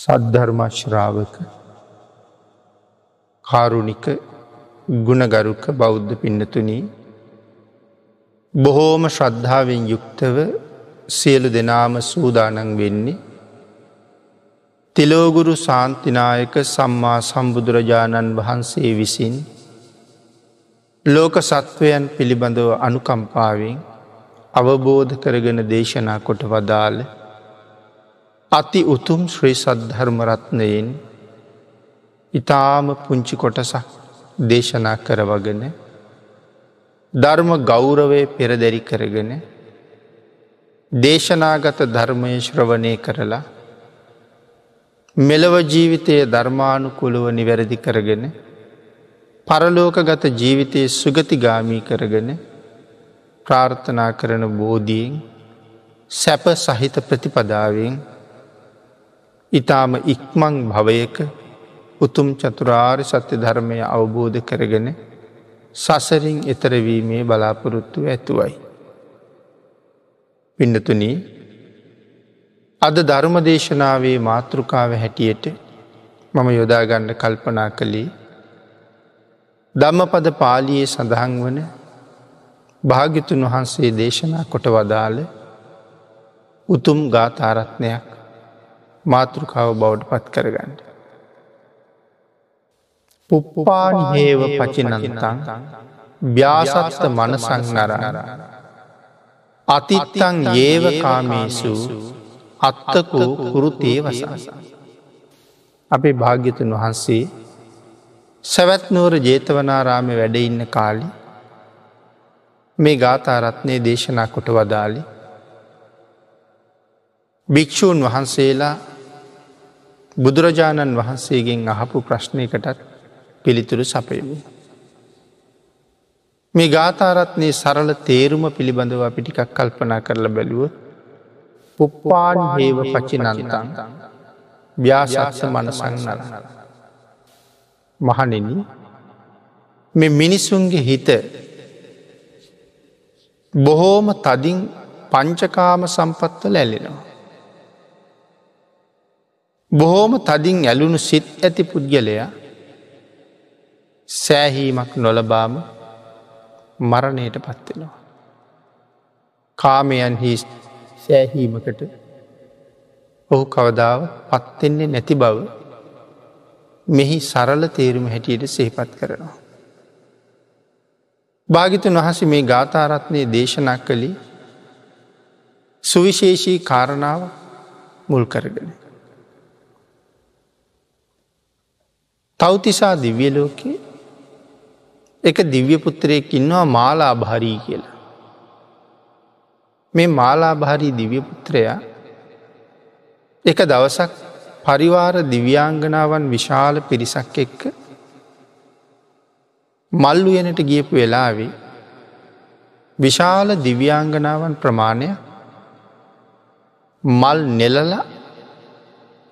සද්ධර්මශ්‍රාවක කාරුණික ගුණගරුක බෞද්ධ පින්නතුනී බොහෝම ශ්‍රද්ධාවෙන් යුක්තව සියලු දෙනාම සූදානන් වෙන්නේ තිලෝගුරු සාන්තිනායක සම්මා සම්බුදුරජාණන් වහන්සේ විසින් ලෝක සත්වයන් පිළිබඳව අනුකම්පාවෙන් අවබෝධ කරගෙන දේශනා කොට වදාළ අති උතුම් ශ්‍රී සද්ධර්මරත්නයෙන් ඉතාම පුංචි කොටසක් දේශනා කරවගෙන ධර්ම ගෞරවය පෙරදැරි කරගෙන දේශනාගත ධර්මය ශ්‍රවණය කරලා මෙලව ජීවිතය ධර්මානුකුළුව නිවැරදි කරගෙන පරලෝකගත ජීවිතයේ සුගතිගාමී කරගෙන ප්‍රාර්ථනා කරන බෝධීෙන් සැප සහිත ප්‍රතිපදාවෙන් ඉතාම ඉක්මං භවයක උතුම් චතුරාර් සත්‍ය ධර්මය අවබෝධ කරගෙන සසරින් එතරවීමේ බලාපොරොත්තු ඇතුවයි. පිඩතුන අද ධර්ම දේශනාවේ මාතෘකාව හැටියට මම යොදාගන්න කල්පනා කළේ ධම්මපද පාලියේ සඳහන් වන භාගිතුන් වහන්සේ දේශනා කොට වදාළ උතුම් ගාථාරත්නයක් මාතෘකාව බෞඩ් පත් කරගන්න. පුප්පානිහේව පචිනන්තං ව්‍යාසත්ත මනසංනර අතිත්තං ඒවකාමේසු අත්තකෝ කුරුතේ වස. අපේ භාග්‍යතුන් වහන්සේ සැවැත්නුවර ජේතවනාරාමය වැඩඉන්න කාලි මේ ගාථාරත්නය දේශනා කොට වදාලි භික්‍ෂූන් වහන්සේලා බුදුරජාණන් වහන්සේගෙන් අහපු ප්‍රශ්නයකටත් පිළිතුරු සපයමු. මේ ගාථාරත්නයේ සරල තේරුම පිළිබඳව අපිටිකක් කල්පනා කරල බැලුව පුප්පාන් හේව පචිනන්තන් ව්‍යාශක්ෂ මනසං නල. මහනෙන මෙ මිනිස්සුන්ගේ හිත බොහෝම තදින් පංචකාම සම්පත්වල ඇලෙනවා. බොහෝම තදින් ඇලුණු සිත් ඇති පුද්ගලයා සෑහීමක් නොලබාම මරණයට පත්වෙනවා. කාමයන් හි සෑහීමකට ඔහු කවදාව පත්වෙන්නේ නැති බව මෙහි සරල තේරුම හැටියට සේපත් කරනවා. භාගිතුන් වහස මේ ගාථාරත්නය දේශනා කළේ සුවිශේෂී කාරණාව මුල් කරගෙන. තවතිසා දිව්‍යලෝකයේ එක දිව්‍ය පුත්‍රයෙක් ඉන්නවා මාලා භාරී කියලා. මේ මාලාභාරී දිව්‍යපුත්‍රයා එක දවසක් පරිවාර දිව්‍යාංගනාවන් විශාල පිරිසක් එක්ක මල්ලුයනට ගියපු වෙලාවේ විශාල දිව්‍යාංගනාවන් ප්‍රමාණය මල් නෙලල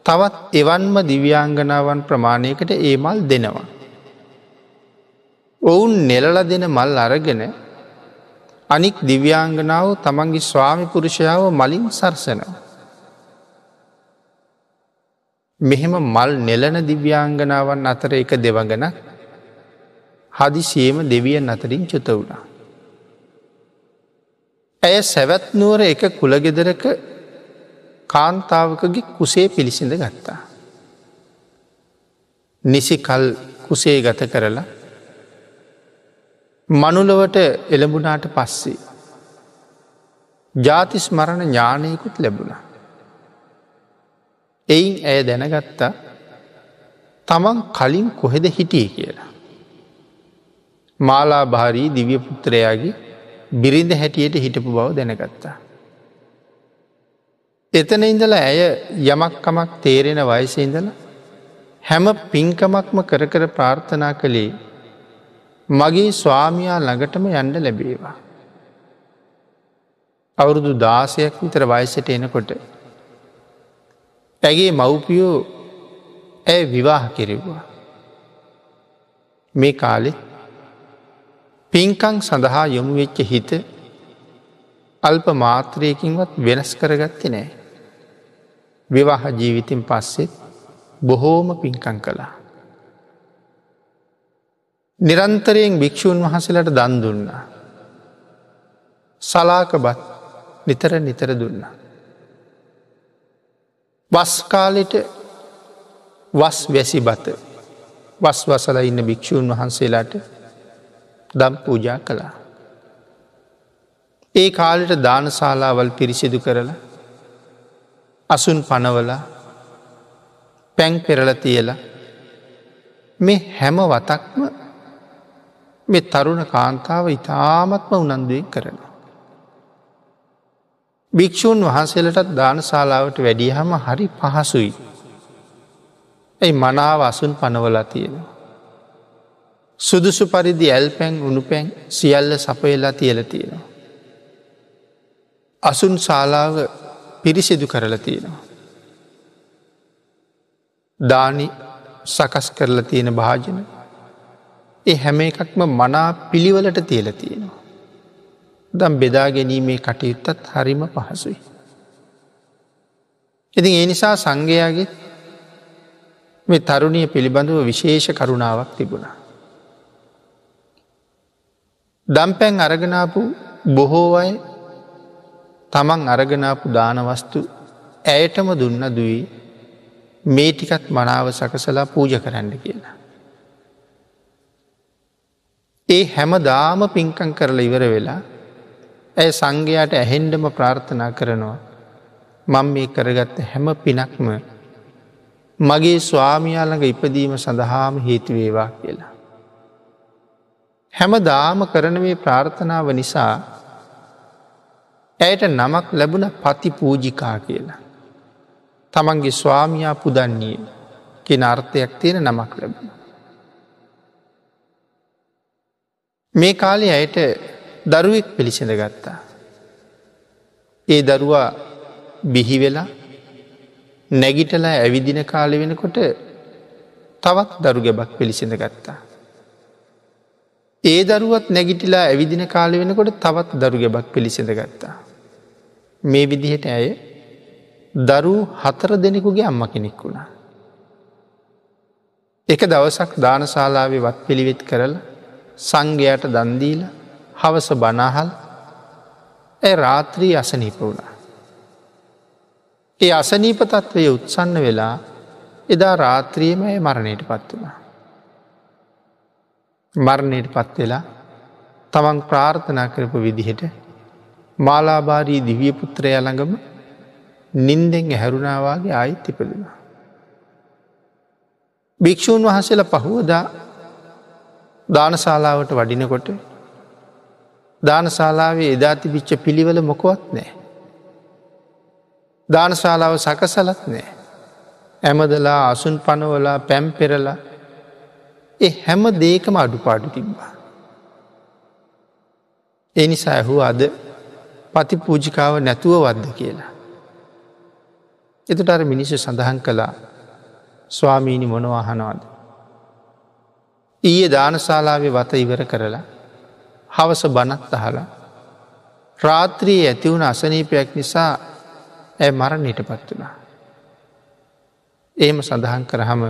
තවත් එවන්ම දිව්‍යාංගනාවන් ප්‍රමාණයකට ඒ මල් දෙනවා. ඔවුන් නෙලල දෙන මල් අරගෙන අනික් දිව්‍යාංගනාව තමන්ගේ ස්වාමි පුරුෂයාව මලින් සරසනවා. මෙහෙම මල් නෙලන දිව්‍යාංගනාවන් අතර එක දෙවගන හදිසියම දෙවියන් අතරින් චුත වුණා. ඇය සැවැත් නුවර එක කුළගෙදරක කාන්තාවකගේ කුසේ පිළිසිඳ ගත්තා. නිසි කල් කුසේ ගත කරලා මනුලවට එළඹුනාට පස්සේ. ජාතිස් මරණ ඥානයකුත් ලැබුණ. එයින් ඇය දැනගත්තා තමන් කලින් කොහෙද හිටිය කියලා. මාලා භාරී දිවිය පුත්‍රයාගේ බිරිඳ හැටියට හිටපු බව දැනගත්තා. එතන ඉඳලා ඇය යමක්කමක් තේරෙන වයස ඉඳලා හැම පින්කමක්ම කර කර ප්‍රාර්ථනා කළේ මගේ ස්වාමයා ළඟටම යන්ඩ ලැබේවා. අවුරුදු දාසයක් විතර වයසට එනකොට. ඇගේ මව්පියෝ ඇය විවාහ කෙරෙව්වා. මේ කාලෙ පින්කං සඳහා යොමු වෙච්ච හිත අල්ප මාත්‍රයකින්වත් වෙනස් කරගත්ත නෑ. විවාහ ජීවිතින් පස්සෙත් බොහෝම පින්කං කළා. නිරන්තරයෙන් භික්‍ෂූන් වහසලට දන් දුන්නා. සලාක බත් නිතර නිතර දුන්නා. වස්කාලෙට වස් වැසි බත වස් වසල ඉන්න භික්‍ෂූන් වහන්සේලාට දම් පූජා කළා. ඒ කාලෙට දානශාලාවල් පිරිසිදු කරලා අසුන් පනවල පැන් පෙරල තියල මේ හැම වතක්ම මෙ තරුණ කාන්තාව ඉතාමත්ම උනන්දුවෙන් කරන. භික්‍ෂූන් වහන්සේලටත් දානශාලාවට වැඩියහම හරි පහසුයි. ඇයි මනාව අසුන් පනවලා තියෙනවා. සුදුසු පරිදි ඇල් පැන් උුණු පැන් සියල්ල සපයලා තියල තියෙනවා. අසුන් ශාලාව පිරිසිදු කරලා තියෙනවා. දානි සකස් කරලා තියෙන භාජන ඒ හැම එකක්ම මනා පිළිවලට තියල තියෙනවා. දම් බෙදා ගැනීමේ කටයුත්තත් හරිම පහසුයි. ඉතින් ඒ නිසා සංඝයාගේ මේ තරුණිය පිළිබඳව විශේෂ කරුණාවක් තිබුණා. දම්පැන් අරගනාපු බොහෝ අය තමන් අරගනාපු දානවස්තු ඇයටම දුන්න දුයි මේ ටිකත් මනාව සකසලා පූජ කරන්න කියලා. ඒ හැම දාම පින්කං කරලා ඉවර වෙලා ඇය සංඝයාට ඇහෙන්ඩම ප්‍රාර්ථනා කරනවා මං මේ කරගත්ත හැම පිනක්ම මගේ ස්වාමියාළඟ ඉපදීම සඳහාම හේතුවේවා කියලා. හැම දාම කරන මේ ප්‍රාර්ථනාව නිසා ඇයට නමක් ලැබුණ පති පූජිකා කියලා. තමන්ගේ ස්වාමයා පුදන්නේ කෙන අර්ථයක් තියෙන නමක් ලැබුණ. මේ කාලේ ඇයට දරුවෙක් පිළිසිඳ ගත්තා. ඒ දරුවා බිහිවෙලා නැගිටලා ඇවිදින කාලෙ වෙනකොට තවත් දරු ගැබක් පිළිසිඳ ගත්තා. ඒ දරුවත් නැගිටිලා ඇවිදින කාලෙ වෙනකොට තවත් දරු ගැබක් පිළිසිඳ ගත්තා. මේ විදිහට ඇය දරු හතර දෙනෙකුගේ අම්ම කෙනෙක් වුණා. එක දවසක් දානශාලාවේ වත් පිළිවෙත් කරලා සංඝයට දන්දීල හවස බනාහල් ඇ රාත්‍රී අසනීප වුණා. ඒ අසනීප තත්වය උත්සන්න වෙලා එදා රාත්‍රියම ඇය මරණයට පත් වුණා. මරණයට පත් වෙලා තමන් ප්‍රාර්ථනා කරපු විදිහට මාලාබාරී දිවිය පුත්‍රය ළඟම නින්දෙන් ඇහැරුණාවාගේ ආයිත් ඉපදුනා. භික්‍ෂූන් වහසල පහුවදා දානශාලාවට වඩිනකොට දානශාලාවේ එදා තිබිච්ච පිළිවල මොකොවත් නෑ. දානශාලාව සකසලත් නෑ. ඇමදලා අසුන් පනවලා පැම් පෙරලා එ හැම දේකම අඩුපාඩු තිබ්බා. එනිසා ඇහු අද පති පූජිකාව නැතුව වද්ද කියලා. එතුට අර මිනිස්සු සඳහන් කළා ස්වාමීණි මොනවාහනවාද. ඊයේ දානශාලාවේ වත ඉවර කරලා හවස බනත් අහලා රාත්‍රයේ ඇතිවුණ අසනීපයක් නිසා ඇ මරණයට පත් වනා. එහෙම සඳහන් කරහම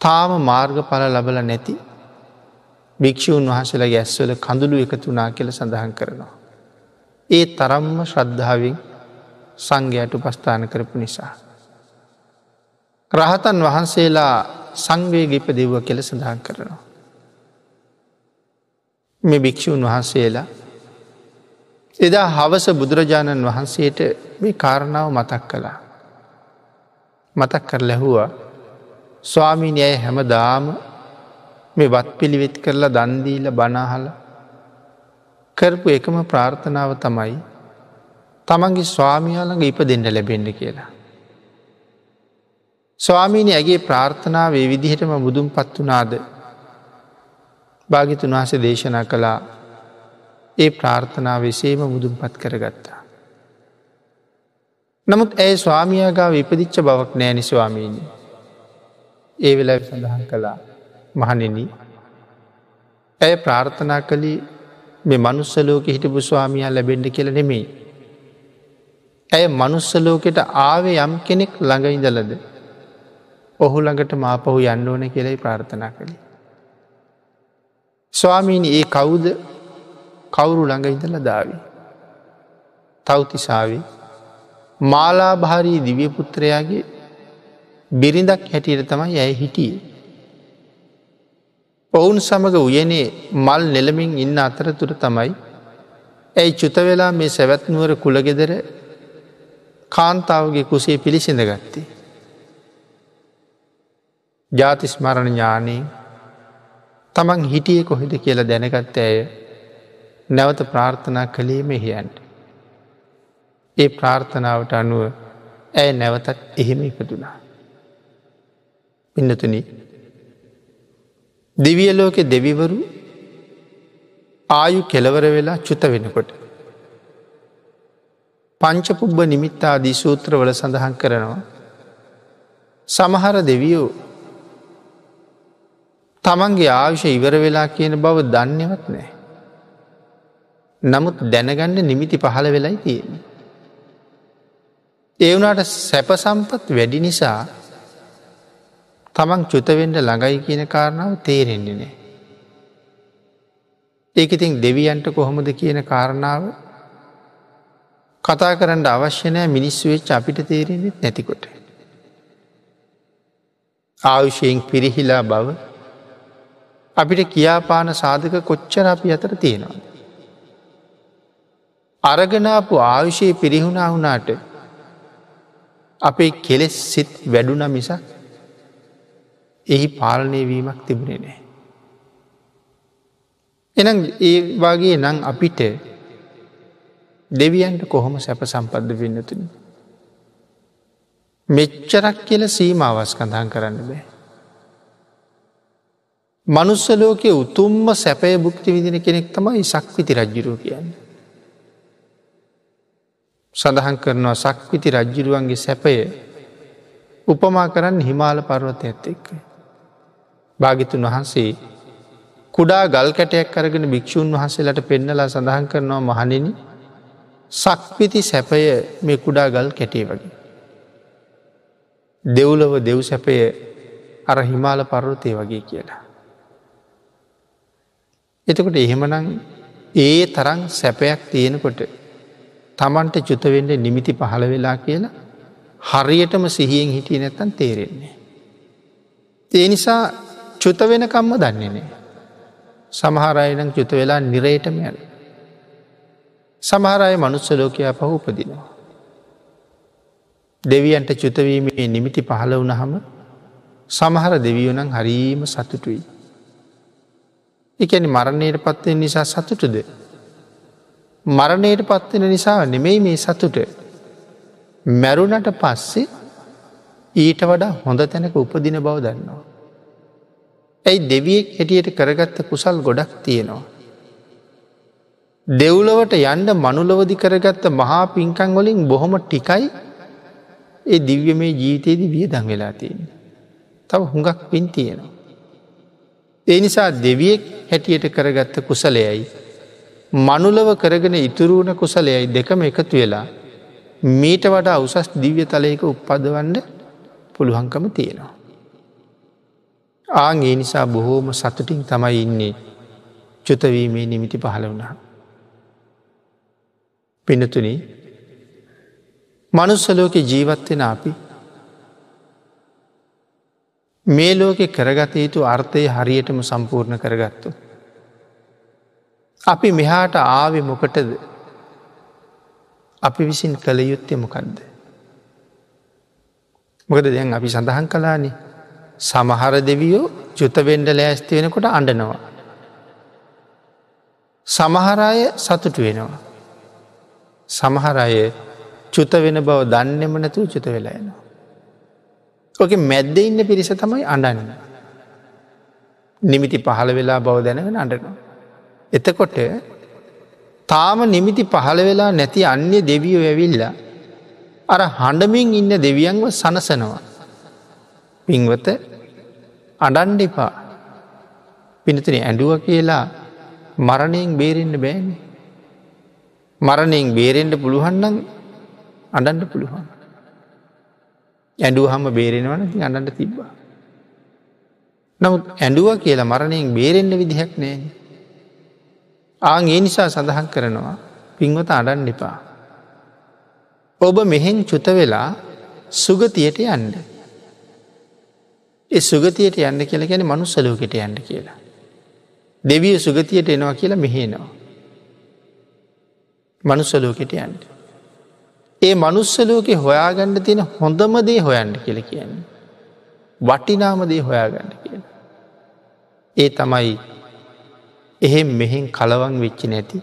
තාම මාර්ගඵල ලබල නැති භික්‍ෂූන් වහසල ගැස්වල කඳුළු එකතුනා කියල සඳහන් කරනවා. ඒ තරම්ම ශ්‍රද්ධාවෙන් සංඝයට උපස්ථාන කරපු නිසා. රහතන් වහන්සේලා සංවේගිප දෙව්ව කෙල සඳහන් කරනවා. මෙ භික්‍ෂූන් වහන්සේලා එදා හවස බුදුරජාණන් වහන්සේට මේ කාරණාව මතක් කළා. මතක් කර ලැහුවා ස්වාමීනය ඇය හැම දාම මේ වත් පිළිවෙත් කරලා දන්දීල බනාහල කරපු එකම ප්‍රාර්ථනාව තමයි තමන්ගේ ස්වාමියාළඟ ඉප දෙන්න ලැබෙන්ඩ කියලා. ස්වාමීනි ඇගේ ප්‍රාර්ථනාව ඒ විදිහටම බුදුම් පත් වනාද භාගිතුන් වහස දේශනා කළා ඒ ප්‍රාර්ථනාව එසේම මුදුම් පත් කරගත්තා. නමුත් ඇය ස්වාමියගාව ඉපදිච්ච බවක් නෑනි ස්වාමීණි. ඒ වෙලා සඳහන් කළා මහනෙන ඇය ප්‍රාර්ථනා කළේ මෙ මනුස්සලෝක හිටපු ස්වාමියයා ලැබෙන්ඩ කියල නෙමෙයි. ඇය මනුස්සලෝකෙට ආවේ යම් කෙනෙක් ළඟයිදලද ඔහු ළඟට මාපහු යන්න ඕන කියලයි ප්‍රාර්ථනා කළේ. ස්වාමීණි ඒ කවුද කවුරු ළඟ ඉඳල දාවී. තවතිසාාවේ මාලා භාරී දිවියපුත්‍රයාගේ බිරිඳක් හැටියට තමයි ඇය හිටියේ. ඔවුන් සමඟ උයනේ මල් නෙළමින් ඉන්න අතරතුර තමයි ඇයි චුතවෙලා මේ සැවැත්නුවර කුළගෙදර කාන්තාවගේ කුසේ පිළිසිඳ ගත්තේ. ජාතිස්මරණ ඥානී තමන් හිටිය කොහෙද කියලා දැනගත්ත ඇය නැවත ප්‍රාර්ථනා කළේ මෙහියන්ට. ඒ ප්‍රාර්ථනාවට අනුව ඇය නැවතත් එහෙම ඉපදුනා. පින්නතුන දිවියලෝක දෙවිවරු ආයු කෙලවර වෙලා චුත වෙනකොට. පංචපුබ්බ නිමිත්තාදී සූත්‍රවල සඳහන් කරනවා. සමහර දෙවියෝ තමන්ගේ ආවිෂ ඉවර වෙලා කියන බව දන්නවත් නෑ. නමුත් දැනගන්න නිමිති පහළ වෙලයි තියෙන. ඒ වුණට සැපසම්පත් වැඩි නිසා තමන් චුතවෙන්ඩ ළඟයි කියන කාරණාව තේරෙන්නේ නෑ. ඒක ඉතින් දෙවියන්ට කොහොමද කියන කාරණාව කතා කරන්න අවශ්‍යනෑ මිනිස්සු වෙච් අපිට තේරෙනෙත් නැතිකොට. ආයුෂයෙන් පිරිහිලා බව අපිට කියාපාන සාධක කොච්චර අපි අතර තියෙනවා. අරගනාපු ආයුෂයේ පිරිහුණා වුණාට අපේ කෙලෙස් සිත් වැඩුන මිසක් එහි පාලනය වීමක් තිබුණේ නෑ. එනම් ඒ වගේ නං අපිට දෙවියන්ට කොහොම සැප සම්පද්ද වෙන්නතුන. මෙච්චරක් කියල සීමාවස් කඳහන් කරන්න බෑ. මනුස්සලෝකය උතුම්ම සැපය බුක්ති විදින කෙනෙක් තමයි සක්විති රජ්ජුරුව කියන්න. සඳහන් කරනවා සක්විති රජ්ජිරුවන්ගේ සැපය උපමා කරන්න හිමාල පර්වත ඇත්ත එක්ක. භාගිතුන් වහන්සේ කුඩා ගල් කැටයක් කරගෙන භික්‍ෂූන් වහන්සේලට පෙන්නලා සඳහන් කරනවා මහනිනි සක්විති සැපය මේ කුඩා ගල් කැටේ වගේ. දෙව්ලව දෙව් සැපය අර හිමාල පර්වතය වගේ කියලා. එතකොට එහෙමනං ඒ තරං සැපයක් තියෙනකොට තමන්ට චුතවෙන්ඩ නිමිති පහළ වෙලා කියලා හරියටම සිහියෙන් හිටිය නැත්තන් තේරෙන්නේ. ඒ නිසා චුත වෙනකම්ම දන්නේනේ. සමහරයනම් චුත වෙලා නිරේටම යන. සමහරය මනුස්සලෝකයා පහු උපදිනවා. දෙවියන්ට චුතවීමේ නිමිති පහළ වුණහම සමහර දෙවියනං හරීම සතුටුයි. එකැනි මරණයට පත්වෙන් නිසා සතුටුද. මරණයට පත්වෙන නිසා නෙමෙයි මේ සතුට. මැරුණට පස්සේ ඊට වඩා හොඳ තැනක උපදින බව දන්නවා. ඇයි දෙවියෙක් හැටියට කරගත්ත කුසල් ගොඩක් තියෙනවා. දෙව්ලවට යන්ඩ මනුලවදි කරගත්ත මහා පින්කං වලින් බොහොම ටිකයි ඒ දිව්‍ය මේ ජීවිතයේදී වියදං වෙලා තියෙන. තව හුඟක් පින් තියෙනවා. ඒ නිසා දෙවියෙක් හැටියට කරගත්ත කුසලයයි. මනුලව කරගෙන ඉතුරුණ කුසලයයි දෙකම එකතු වෙලා මීට වඩා උසස් දිව්‍ය තලයක උප්පදවන්න පුළුවන්කම තියෙනවා. ආං ඒ නිසා බොහෝම සතුටින් තමයි ඉන්නේ චුතවීමේ නිමිති පහළ වුණා. පිනතුන මනුස්සලෝක ජීවත්වෙන අපි මේ ලෝකෙ කරගත යුතු අර්ථය හරියටම සම්පූර්ණ කරගත්තු. අපි මෙහාට ආවෙ මොකටද අපි විසින් කළ යුත්තය මොකක්ද. මොකද දැන් අපි සඳහන් කලානේ සමහර දෙවියෝ චුතවෙන්ඩ ලෑස්ති වෙනකොට අඩනවා. සමහරය සතුට වෙනවා. සමහරය චුත වෙන බව දන්නෙම නැතුව චුත වෙලායනවා. ඕක මැද්ද ඉන්න පිරිස තමයි අඩන්න. නිමිති පහළ වෙලා බව දැනගෙන අඩනවා. එතකොට තාම නිමිති පහළ වෙලා නැති අන්‍ය දෙවියෝ ඇවිල්ලා අර හඬමින් ඉන්න දෙවියන්ව සනසනවා. පින්වත අඩන්ඩිපා පිනතින ඇඩුව කියලා මරණයෙන් බේරෙන්න්න බෑන. මරණයෙන් බේරෙන්ට පුළුවන්නම් අඩන්ඩ පුළුවන්. ඇඩුව හම බේරෙනවන ති අන්නට තිබ්බා. නමුත් ඇඩුව කියලා මරණයෙන් බේරෙන්න්න විදිහක් නෑ. ආං ඒ නිසා සඳහන් කරනවා පින්වත අඩන් එපා. ඔබ මෙහෙන් චුත වෙලා සුගතියට යන්න. ඒ සුගතියට යන්න කියලා ගැන මනුස්සලෝකට යන්න කියලා. දෙවිය සුගතියට එනවා කියලා මෙහේනවා. මනුස්සලෝකට යන්න. ඒ මනුස්සලෝක හොයාගන්න තියෙන හොඳම දේ හොයන්න කියල කියන්නේ. වටිනාමදේ හොයාගන්න කියන. ඒ තමයි එහෙම් මෙහෙන් කලවන් වෙච්චි නැති.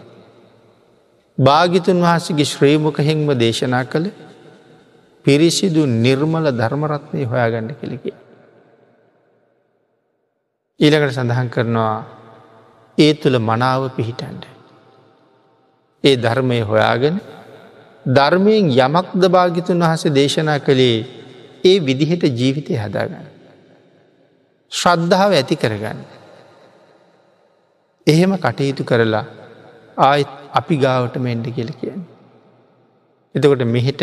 භාගිතුන් වහසගේ ශ්‍රේමකහෙෙන්ම දේශනා කළ පිරිසිදු නිර්මල ධර්මරත්නය හොයාගන්න කෙළෙකි. ඊළකට සඳහන් කරනවා ඒ තුළ මනාව පිහිටන්ඩ. ඒ ධර්මය හොයාගෙන ධර්මයෙන් යමක්ද භාගිතුන් වහස දේශනා කළේ ඒ විදිහට ජීවිතය හදාගන්න. ශ්‍රද්ධාව ඇති කරගන්න. එහෙම කටයුතු කරලා ආයත් අපි ගාවට මෙන්ඩ කියල කියන්න. එතකොට මෙහෙට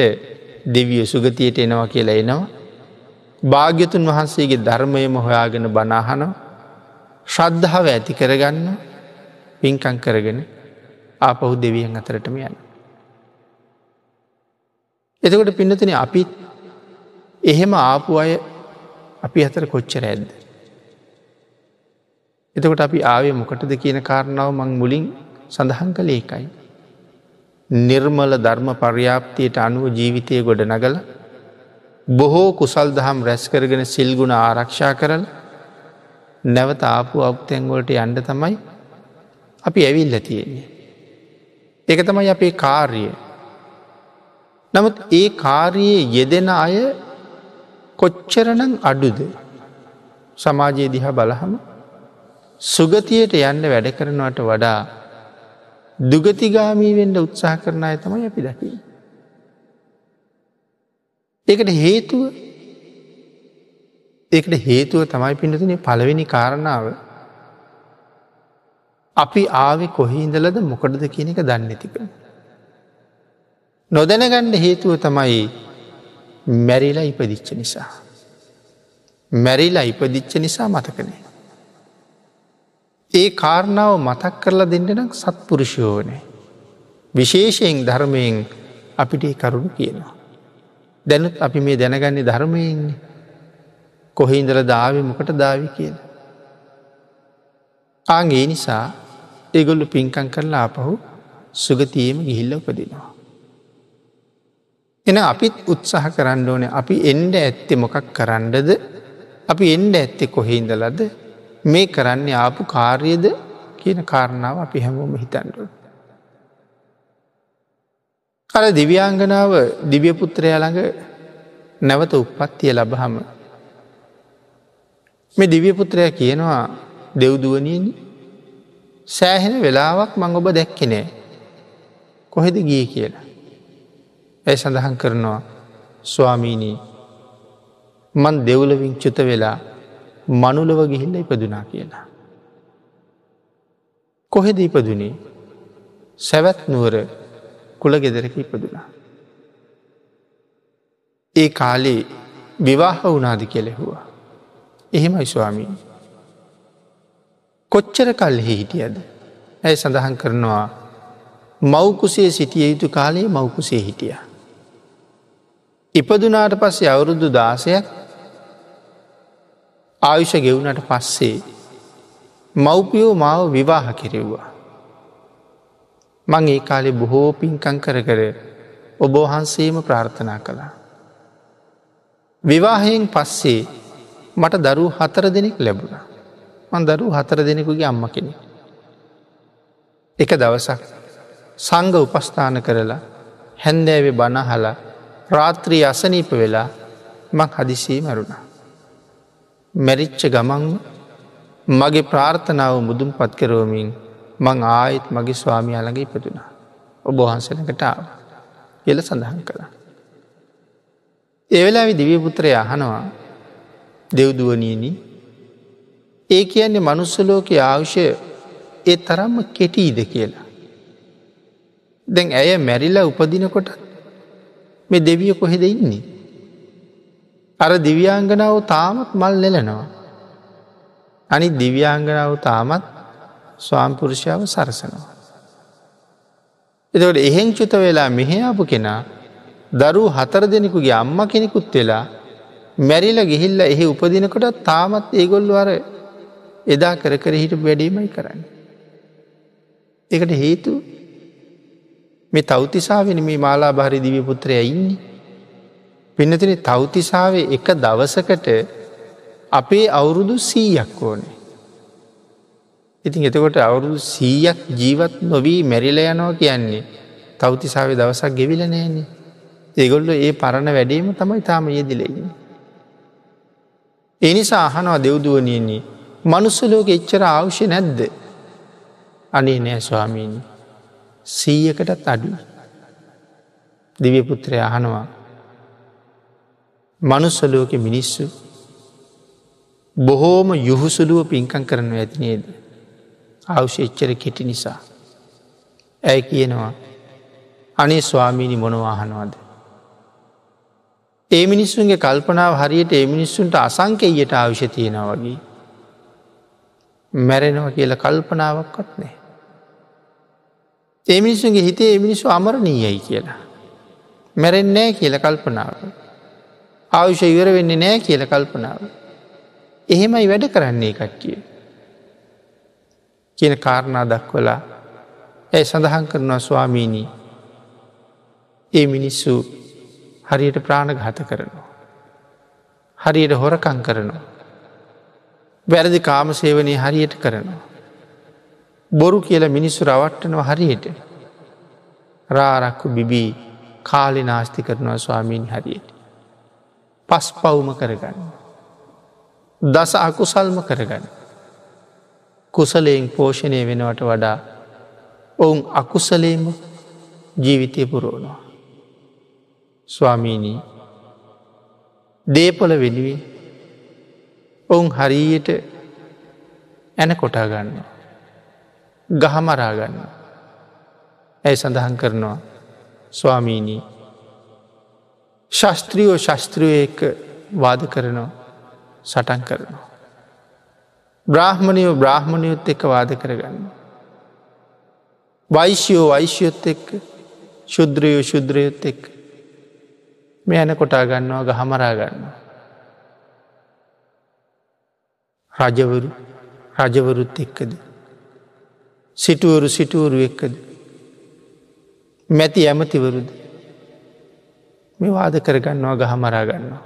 දෙවිය සුගතියට එනවා කියලා එනවා. භාග්‍යතුන් වහන්සේගේ ධර්මයම හොයාගෙන බනාහනෝ ශ්‍රද්ධාව ඇති කරගන්න පින්කං කරගෙන ආපහු දෙවියන් අතරටම යන්න. එතකොට පින්නතින අපිත් එහෙම ආපු අය අපි අතර කොච්චර ඇද්ද. එතකොට අපි ආවේ මොකටද කියන කාරණාව මං මුලින් සඳහන් කළ ඒකයි. නිර්මල ධර්ම පර්යාප්තියට අනුව ජීවිතය ගොඩ නගල බොහෝ කුසල් දහම් රැස්කරගෙන සිල්ගුණ ආරක්ෂා කරල නැවත ආපු අව්තැන්වලට යන්ඩ තමයි අපි ඇවිල්ල තියෙන්නේ. එක තමයි අපේ කාර්ය. නමුත් ඒ කාරයේ යෙදෙන අය කොච්චරනං අඩුද සමාජයේ දිහා බලහම සුගතියට යන්න වැඩ කරනවට වඩා දුගතිගාමී වෙන්ඩ උත්සාහ කරන අය තමයි අපි දකි. ඒකට හේතුව ඒකට හේතුව තමයි පිඩතුන පළවෙනි කාරණාව අපි ආවෙ කොහහින්දලද මොකටද කියන එක දන්නතික. නොදැනගණ්ඩ හේතුව තමයි මැරිලා ඉපදිච්ච නිසා. මැරිලා ඉපදිච්ච නිසා මතකනේ. ඒ කාරණාව මතක් කරලා දෙන්නනම් සත්පුරුෂයෝනේ. විශේෂයෙන් ධර්මයෙන් අපිට කරුණු කියනවා. දැනුත් අපි මේ දැනගන්නේ ධර්මයෙන්නේ කොහෙඉඳල දාව මොකට දාවි කියන. ආගේ නිසා ඒගොල්ලු පින්කං කරලා ආපහු සුගතියම ගිහිල්ල උපදිනවා. එන අපිත් උත්සාහ කරන්න ඕන අපි එන්ඩ ඇත්තෙ මොකක් කරන්නද අපි එන්ඩ ඇත්තෙ කොහෙඉඳලද මේ කරන්නේ ආපු කාර්යද කියන කාරණාව අපි හැමෝම හිතන්ඩු. අර දිව්‍යාංගනාව දිව්‍යපුත්‍රය ළඟ නැවත උපත්තිය ලබහම මේ දිව්‍යපුත්‍රය කියනවා දෙව්දුවනියනි සෑහෙන වෙලාවක් මං ඔබ දැක්කෙනෑ කොහෙද ගිය කියලා. ඇයි සඳහන් කරනවා ස්වාමීනී මන් දෙව්ලවින් චුත වෙලා මනුලව ගිහිල්ල ඉපදුනා කියලා. කොහෙද ඉපදුනේ සැවැත් නුවර කුල ගෙදරක ඉපදුනා. ඒ කාලේ විවාහ වනාදි කෙලෙහුවා. එහෙමයි ස්වාමී. කොච්චර කල්හි හිටියද. ඇය සඳහන් කරනවා මවකුසේ සිටිය යුතු කාලයේ මවකුසේ හිටිය. ඉපදුනාට පස්සේ අවුරුදු දාසයක් ආයුෂ ගෙවුනට පස්සේ මව්පියෝ මාව විවාහ කෙරෙව්වා. මං ඒ කාලෙ බොහෝ පින්කං කර කර ඔබෝහන්සේම ප්‍රාර්ථනා කළා. විවාහයෙන් පස්සේ මට දරු හතර දෙනෙක් ලැබුණ. මන් දරු හතර දෙනෙකුගේ අම්ම කෙනෙ. එක දවසක් සංග උපස්ථාන කරලා හැන්දෑවෙ බණහලා රාත්‍රී අසනීප වෙලා මං හදිසේ මැරුණා. මැරිච්ච ගමන් මගේ ප්‍රාර්ථනාව මුදුම් පත් කරෝමින් මං ආයිත් මගේ ස්වාමී අළඟ ඉපතුනා. ඔබ වහන්සනකට ආව කියල සඳහන් කළා. එවෙලාවි දිවිපුත්‍රය අහනවා දෙව්දුවනීනි ඒ කියන්නේ මනුස්සලෝක ආවුෂය ඒ තරම්ම කෙටීද කියලා. දැන් ඇය මැරිලා උපදිනකොට මේ දෙවිය කොහෙද ඉන්නේ. අර දිව්‍යාංගනාව තාමත් මල් නෙලනවා. අනි දිව්‍යාංගනාව තාමත් ස්වාම්පුරුෂාව සරසනවා. එතකට එහෙන් චුත වෙලා මෙහයාපු කෙනා දරු හතර දෙනෙකුගේ අම්ම කෙනෙකුත් වෙලා මැරිල ගිහිල්ල එහි උපදිනකොට තාමත් ඒගොල්ලු අර එදා කර කර හිට වැඩීමයි කරන්න. එකට හේතු මේ තෞතිසාාවෙන මේ මාලා භාරි දිවි පුත්‍රය ඉන්නේ. පින්නතින තෞතිසාාවේ එක දවසකට අපේ අවුරුදු සීයක් ඕනේ. ඉතින් එතකොට අවුරුදු සීයක් ජීවත් නොවී මැරිල යනවා කියන්නේ තෞතිසාාව දවසක් ගෙවිල නෑන්නේ. ඒගොල්ල ඒ පරණ වැඩීම තමයි තාම යෙදිලෙන්නේ. එනිසා අහනවා දෙව්දුවනියන්නේ මනුස්සලෝක එච්චර අවශ්‍ය නැද්ද. අනේ නෑ ස්වාමීණී. සීයකටත් අඩු. දිව්‍යපුත්‍රය අහනවා. මනුස්සලෝක මිනිස්සු බොහෝම යුහුසුලුව පින්කං කරනු ඇති නේද. අවශ්‍ය එච්චර කෙටි නිසා. ඇය කියනවා අනේ ස්වාමීණි මොනවාහනවාද. ඒ මිනිස්සුන්ගේ කල්පනාව හරියට ඒ මිනිස්සුන්ට අසංකෙයට අවශ්‍ය තියෙන වගේ. මැරෙනවා කියල කල්පනාවක්වත් නෑ. ඒ මිනිස්සුන්ගේ හිතේ ඒ මිනිස්සු අමරණීයයි කියලා. මැරෙන් නෑ කියල කල්පනාව. ආයුෂ ඉවර වෙන්නේ නෑ කියල කල්පනාව. එහෙමයි වැඩ කරන්නේ කට්ටිය. කියන කාරණා දක්වලා ඇය සඳහන් කරනවා ස්වාමීණී ඒ මිනිස්සු හරියට ප්‍රාණඝාත කරනවා. හරියට හොරකං කරනවා. වැරදි කාමසේවනය හරියට කරනවා. බොරු කියල මිනිස්සු රවට්ටනව හරියට රාරක්කු බිබී කාලි නාස්ති කරනවා ස්වාමීන් හරියට. පස් පවුම කරගන්න. දස අකුසල්ම කරගන්න. කුසලයෙන් පෝෂණය වෙනවට වඩා ඔවුන් අකුසලේම ජීවිතය පුරෝණවා. ස්වාමීණී දේපොල වෙනුවෙන් ඔවුන් හරියට ඇන කොටා ගන්න. ගහමරාගන්න. ඇය සඳහන් කරනවා ස්වාමීණී ශස්ත්‍රියෝ ශස්ත්‍රියය එක්ක වාද කරනවා සටන් කරනවා. බ්‍රාහ්මණයෝ බ්‍රාහ්මණයොත් එක්ක වාද කරගන්න. වෛශ්‍යයෝ වෛශ්‍යයොත් එක්ක ශුද්‍රයෝ ශුද්‍රයොත් එක්ක මේ ඇන කොටා ගන්නවා ගහමරා ගන්නවා. රජවරු රජවරුත් එක්කද. සිටුවරු සිටුවරු එක්කද. මැති ඇමතිවරුද මේ වාද කරගන්නවා ගහමරා ගන්නවා.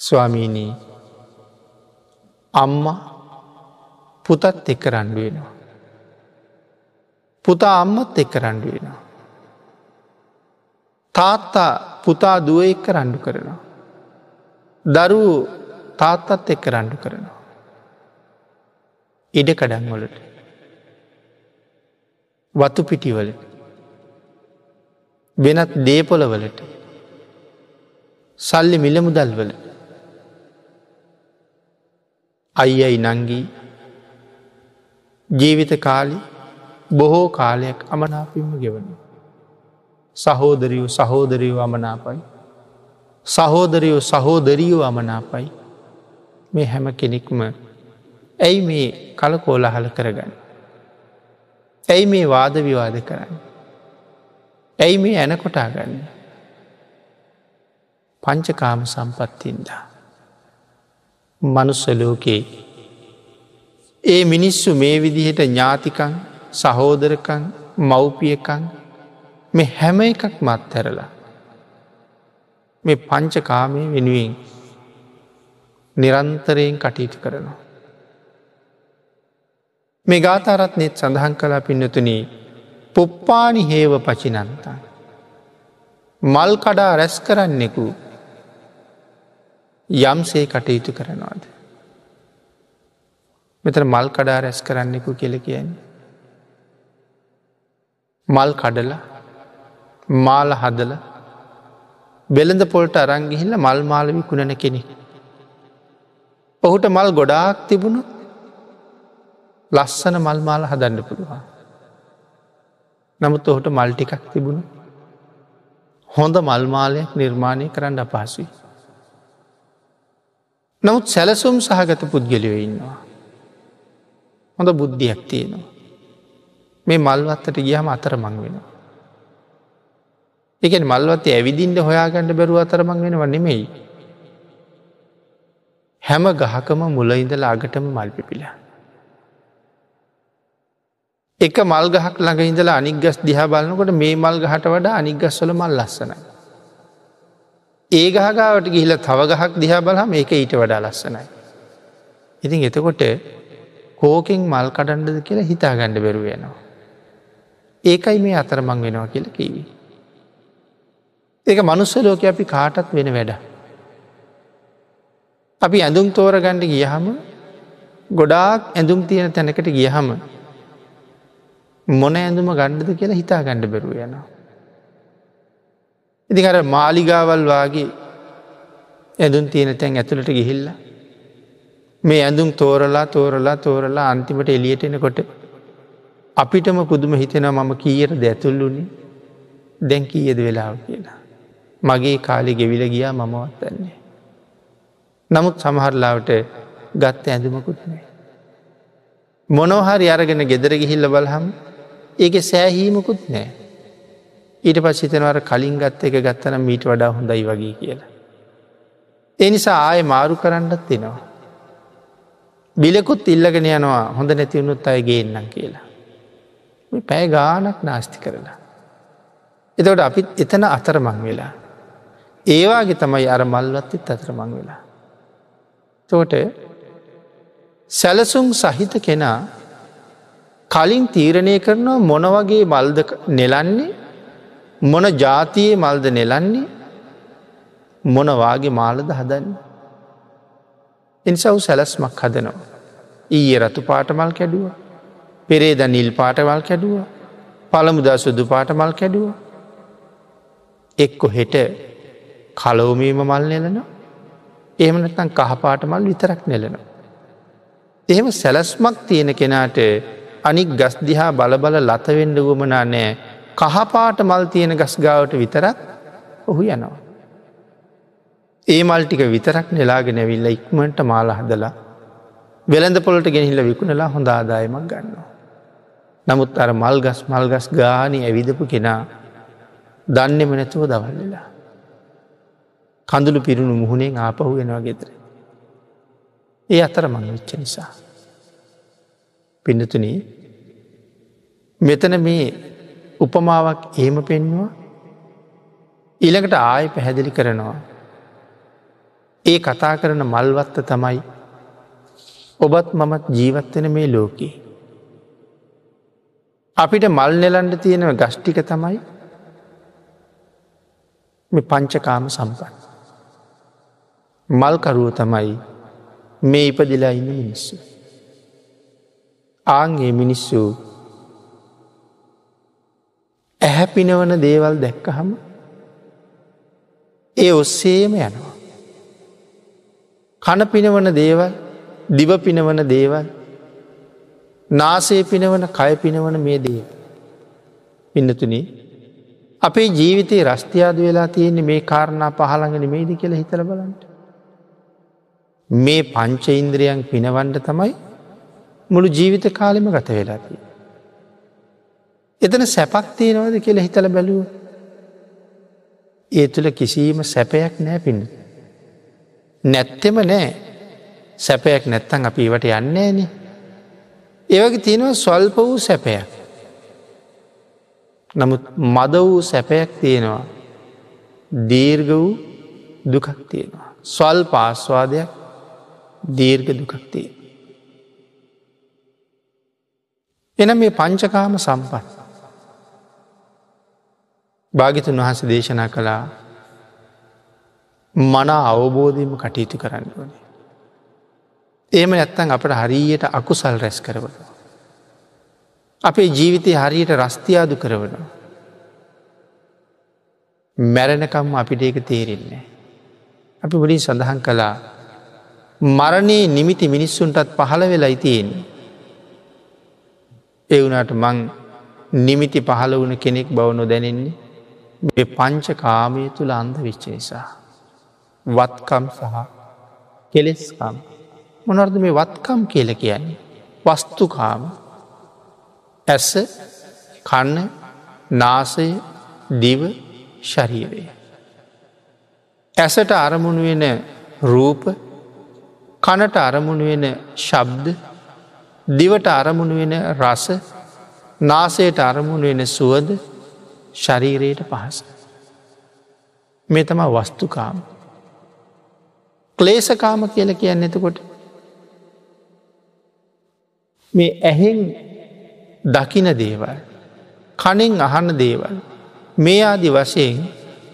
ස්වාමීනී අම්ම පුතත් එක්ක රණ්ඩු වෙනවා. පුතා අම්මත් එක්ක රණ්ඩු වෙනවා. තාත්තා පුතා දුව එක්ක රණ්ඩු කරනවා. දරුවූ තාත්තත් එක්ක රණ්ඩු කරනවා. ඉඩ කඩන්වලට වතු පිටිවල වෙනත් දේපොලවලට සල්ලි මිලමුදල්වල අයියයි නංගී ජීවිත කාලි බොහෝ කාලයක් අමනාපින්ම ගෙවනවා. සහෝදරියෝ සහෝදරියෝ අමනාපයි. සහෝදරියෝ සහෝදරියෝ අමනාපයි. මේ හැම කෙනෙක්ම ඇයි මේ කලකෝලහල කරගන්න. ඇයි මේ වාද විවාද කරන්න. ඇයි මේ ඇනකොටා ගන්න. පංචකාම සම්පත්තින්දා. මනුස්සලෝකේ ඒ මිනිස්සු මේ විදිහට ඥාතිකං සහෝදරකං මව්පියකං මේ හැම එකක් මත් හැරලා. මේ පංචකාමය වෙනුවෙන් නිරන්තරයෙන් කටයුතු කරනවා. මේ ගාතාරත් නෙත් සඳහන් කලා පින්නතුනී පුප්පානි හේව පචිනන්තන්. මල් කඩා රැස් කරන්නෙකු යම්සේ කටයුතු කරනවාද. මෙතන මල් කඩා රැස් කරන්නෙකු කෙල කියන්නේ. මල් කඩලා මාල හදල බෙළඳ පොල්ට අරංගිහිල්ල මල් මාලවි කුණන කෙනෙ. ඔහුට මල් ගොඩාක් තිබුණු ලස්සන මල් මාල හදන්න පුළුවන්. නමුත් ඔහුට මල් ටිකක් තිබුණු හොඳ මල්මාලයක් නිර්මාණය කරන්න අපහසුයි. නමුත් සැලසුම් සහගත පුද්ගලයෝ ඉන්නවා. හොඳ බුද්ධියක් තියෙනවා. මේ මල්වත්තට ගියහම අතර මං වෙනවා. එකන මල්වත්තේ ඇවිදින්ට හොයාගණඩ බැරුව අතරමං වෙනව නෙමෙයි. හැම ගහකම මුලඉඳල අගටම මල් පිපිලා. එක මල් ගහක් ළඟ ඉඳලා අනිගස් දිහා බලන්නකොට මේ මල් ගහට වඩා අනිගස්වල මල් ලස්සනයි. ඒ ගහගාවට ගිහිල තව ගහක් දිහා බලහම ඒක ඊට වඩා ලස්සනයි. ඉතින් එතකොට කෝකෙන් මල් කඩන්ඩද කියලා හිතා ගණඩ බැරුවයනවා. ඒකයි මේ අතරමං වෙනවා කියල කිවී. ඒක මනුස්ස ලෝක අපි කාටත් වෙන වැඩ. අපි ඇඳුම් තෝරගණ්ඩ ගියහම ගොඩාක් ඇඳුම් තියෙන තැනකට ගියහම මොන ඇඳුම ගණ්ඩද කියලා හිතා ගණ්ඩ බැරුව යනවා. ඉතින් අර මාලිගාවල් වාගේ ඇඳුන් තියෙන තැන් ඇතුළට ගිහිල්ල. මේ ඇඳුම් තෝරලා තෝරලා තෝරලා අන්තිමට එලියට එනකොට අපිටම පුදුම හිතෙනවා මම කීයට දැතුල්ලුනි දැන් කීයද වෙලාව කියලා. මගේ කාලි ගෙවිල ගියා මමවත් දන්නේ. නමුත් සමහරලාවට ගත්ත ඇඳුමකුත් නෑ. මොනොහරි අරගෙන ගෙදර ගිහිල්ල බලහම් ඒක සෑහීමකුත් නෑ. ඊට පස් හිතනවර කලින් ගත්ත එක ගත්තනම් මීට වඩා හොඳයි වගේ කියලා. ඒ නිසා ආය මාරු කරන්නත් දෙනවා. බිලකුත් ඉල්ලගෙන යනවා හොඳ නැතිවුණුත් අය ගේන්නම් කියලා. පැය ගානක් නාස්ති කරලා. එතවට අපිත් එතන අතරමං වෙලා. ඒවාගේ තමයි අර මල්වත්තිත් අතරමං වෙලා. තෝට සැලසුම් සහිත කෙනා කලින් තීරණය කරනවා මොනවගේ මල්ද නෙලන්නේ මොන ජාතියේ මල්ද නෙලන්නේ මොනවාගේ මාලද හදන්න. එනිසව් සැලස්මක් හදනවා. ඊය රතු පාටමල් කැඩුව. පෙරේද නිල් පාටවල් කැඩුව. පළමුදා සුදු පාටමල් කැඩුව. එක්කො හෙට කලෝමීම මල් නෙලනවා. එහෙමනතන් කහපාටමල් විතරක් නෙලනවා. එහෙම සැලස්මක් තියෙන කෙනාට අනික් ගස් දිහා බලබල ලතවෙන්ඩ ගුමනා නෑ කහපාට මල් තියෙන ගස් ගාවට විතරක් ඔහු යනවා. ඒ මල්ටික විතරක් නෙලාගෙන ඇවිල්ල ඉක්මට මාල හදලා වෙළඳ පොලට ගෙනහිල්ල විකුණලා හොඳ ආදායමක් ගන්නවා. නමුත් අර මල්ගස් මල්ගස් ගානි ඇවිදපු කෙනා දන්නෙම නැතුව දවල්ලලා. කඳුළු පිරුණු මුහුණෙන් ආපහු වෙනවා ගෙතර. ඒ අතර මං විච්ච නිසා. පිඩතුන මෙතන මේ උපමාවක් ඒම පෙන්නවා ඊළඟට ආය පැහැදිලි කරනවා. ඒ කතා කරන මල්වත්ත තමයි ඔබත් මමත් ජීවත්වෙන මේ ලෝකයේ. අපිට මල් නෙලන්ඩ තියෙනව ගෂ්ටික තමයි මේ පංචකාම සම්පන්. මල්කරුව තමයි මේ ඉපදිලා ඉන්න මිනිස්සු. ආන්ගේ මිනිස්සු ඇහැ පිනවන දේවල් දැක්කහම ඒ ඔස්සේම යනවා. කන පිනවන දේවල් දිව පිනවන දේවල් නාසේ පිනවන කය පිනවන මේ දේ. පින්නතුනේ අපේ ජීවිතයේ රස්තියාද වෙලා තියෙන්නේ මේ කාරණා පහළඟන මේදි කියල හිතල බලන්ට. මේ පංච ඉන්ද්‍රියන් පිනවන්ඩ තමයි මුළු ජීවිත කාලෙම ගත වෙලාතිී. එතන සැපක් තියෙනවද කියලා හිතල බැලුව. ඒ තුළ කිසිීම සැපයක් නෑ පින්න. නැත්තෙම නෑ සැපයක් නැත්තන් අපි ඒවට යන්නේ න. ඒවගේ තියෙනවා ස්වල්ප වූ සැපයක්. නමුත් මද වූ සැපයක් තියෙනවා දීර්ග වූ දුකක් තියෙනවා. ස්වල් පාස්වාදයක් දීර්ඝ දුකක් තියෙන. එන මේ පංචකාම සම්පත්. භාගිතුන් වහස දේශනා කළා මන අවබෝධයම කටයුතු කරන්න ඕනේ. ඒම නැත්තන් අපට හරියට අකුසල් රැස් කරවන. අපේ ජීවිතය හරියට රස්තියාදු කරවන. මැරණකම් අපිට ඒක තේරෙන්නේ. අපි බොඩින් සඳහන් කළා මරණයේ නිමිති මිනිස්සුන්ටත් පහළ වෙලා ඉතියෙන්නේ. එවුනට මං නිමිති පහළ වුණ කෙනෙක් බව නොදැනෙන්නේ මේ පංච කාමය තුළ අන්ද විච්ච නිසා. වත්කම් සහ කෙලෙස්කාම මොනර්ද මේ වත්කම් කියල කියන්නේ වස්තුකාම ඇස කන්න නාසය දිව ශරීරය. ඇසට අරමුණු වෙන රූප කනට අරමුණු වෙන ශබ්ද දිවට අරමුණු වෙන රස නාසයට අරමුණු වෙන සුවද ශරීරයට පහස. මේ තම වස්තුකාම. ක්ලේසකාම කියල කියන්න එතකොට. මේ ඇහෙන් දකින දේවල් කනෙන් අහන්න දේවල් මේ ආදි වශයෙන්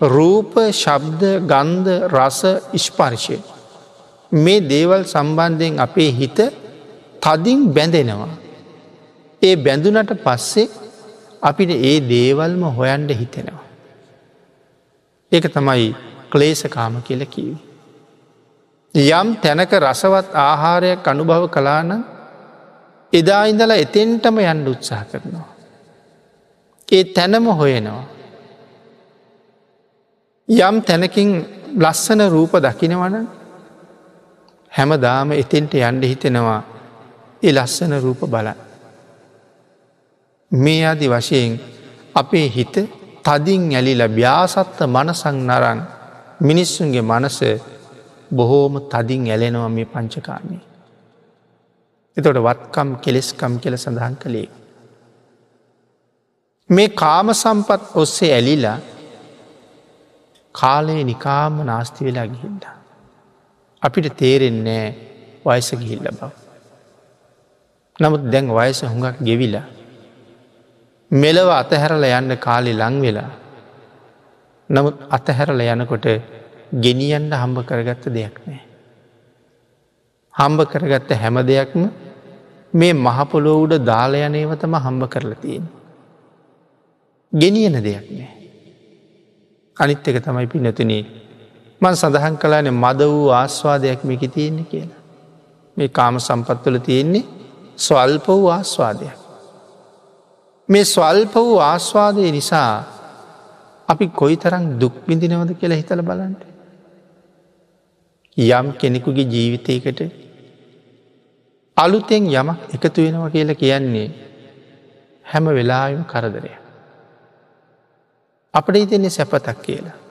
රූප ශබ්ද ගන්ධ රස ඉස්පර්ශය මේ දේවල් සම්බන්ධයෙන් අපේ හිත තදින් බැඳෙනවා. ඒ බැඳුනට පස්සේ අපිට ඒ දේවල්ම හොයන්ඩ හිතෙනවා. ඒක තමයි ක්ලේසකාම කියල කිවි. යම් තැනක රසවත් ආහාරයක් අනුභව කලාන එදා ඉඳලා එතෙන්ටම යන්ඩ උත්සාහ කරනවා. ඒ තැනම හොයනවා. යම් තැනකින් ලස්සන රූප දකිනවන හැම දාම එතෙන්ට යන්ඩ හිතෙනවා ඒ ලස්සන රූප බල. මේ අදි වශයෙන් අපේ හිත තදින් ඇලිල ්‍යාසත්ත මනසං නරන් මිනිස්සුන්ගේ මනස බොහෝම තදින් ඇලෙනවා මේ පංචකාමී. එතොට වත්කම් කෙලෙස්කම් කියල සඳහන් කළේ. මේ කාම සම්පත් ඔස්සේ ඇලිලා කාලයේ නිකාම නාස්ති වෙලා ගිහිල්ල. අපිට තේරෙන්නේ වයස ගිහිල්ල බව. නමුත් දැන් වයස හුඟක් ගෙවිලා. මෙලව අතහැරල යන්න කාලි ලංවෙලා. නමුත් අතහැරල යනකොට ගෙනියන්න හම්බ කරගත්ත දෙයක් නෑ. හම්බ කරගත්ත හැම දෙයක්ම මේ මහපොලෝ උඩ දාලයනේවතම හම්බ කරලා තියෙන. ගෙනියන දෙයක් නෑ. අනිත් එක තමයි පිනතුනේ මන් සඳහන් කලාන මද වූ ආස්වාදයක් මේක තියෙන්නේ කියලා. මේ කාම සම්පත්වල තියෙන්නේ ස්වල්ප වූ ආස්වාදයක්. මේ ස්වල්ප වූ ආස්වාදය නිසා අපි කොයි තරම් දුක්බිඳිනවද කියලා හිතල බලන්ට. යම් කෙනෙකුගේ ජීවිතයකට අලුතෙන් යමක් එකතු වෙනවා කියලා කියන්නේ හැම වෙලාම කරදරය. අපට හිතෙන්නේ සැපතක් කියලා.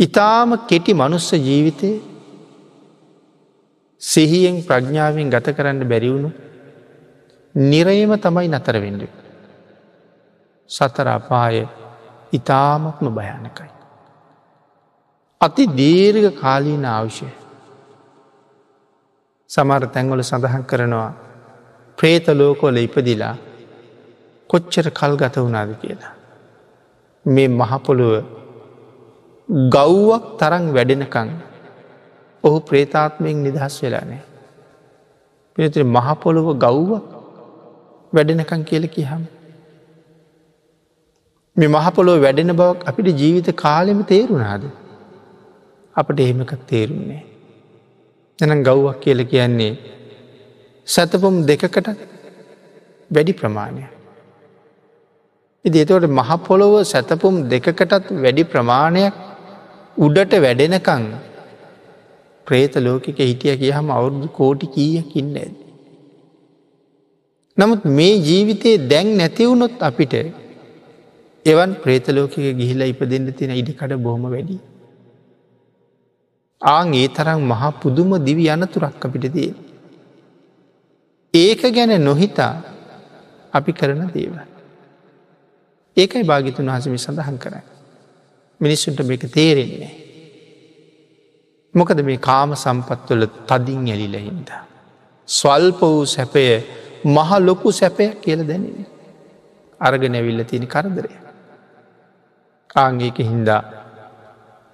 ඉතාම කෙටි මනුස්ස ජීවිතය සිහියෙන් ප්‍රඥාවෙන් ගත කරන්න බැරිවුණු නිරයම තමයි නතර වෙන්ඩ. සතර අපාය ඉතාමත්ම භයානකයි. අති දීර්ග කාලීන අවශ්‍ය සමර තැන්වල සඳහන් කරනවා ප්‍රේත ලෝකොල ඉපදිලා කොච්චර කල් ගත වුණාද කියලා. මේ මහපොළුව ගෞ්වක් තරන් වැඩෙනකං ඔහු ප්‍රේතාත්මයෙන් නිදහස් වෙලා නෑ. පිනතිර මහපොළොව ගෞ්ව වැඩෙනකං කියල කියහම. මේ මහපොලොව වැඩෙන බවක් අපිට ජීවිත කාලෙම තේරුණාද. අපට එහෙමකක් තේරුන්නේ. එනම් ගෞ්වක් කියල කියන්නේ සැතපුම් දෙකකට වැඩි ප්‍රමාණය. ඉදි එතවට මහපොළොව සැතපුම් දෙකකටත් වැඩි ප්‍රමාණයක් උඩට වැඩෙනකං ප්‍රේත ලෝකික හිටිය කියහම අවුරුදු කෝටි කීයකින්න ඇද. නමුත් මේ ජීවිතයේ දැන් නැතිවුණොත් අපිට එවන් ප්‍රේතලෝකික ගිහිලා ඉපදෙන්ට තියෙන ඉඩිකඩ බොහොම වැඩි. ආං ඒ තරම් මහා පුදුම දිවි අනතුරක් අපිට තිය. ඒක ගැන නොහිතා අපි කරන දේව. ඒකයි භාගිතුන් වහසමි සඳහන් කරයි. මිනිස්සුන්ට මේක තේරෙන්නේ. මොකද මේ කාම සම්පත්වල තදින් ඇලිලහින්ද. ස්වල්ප වූ සැපය මහ ලොකු සැපයක් කියල දැනෙන. අර්ග නැවිල්ල තියෙන කරදරය. කාංගේක හින්දා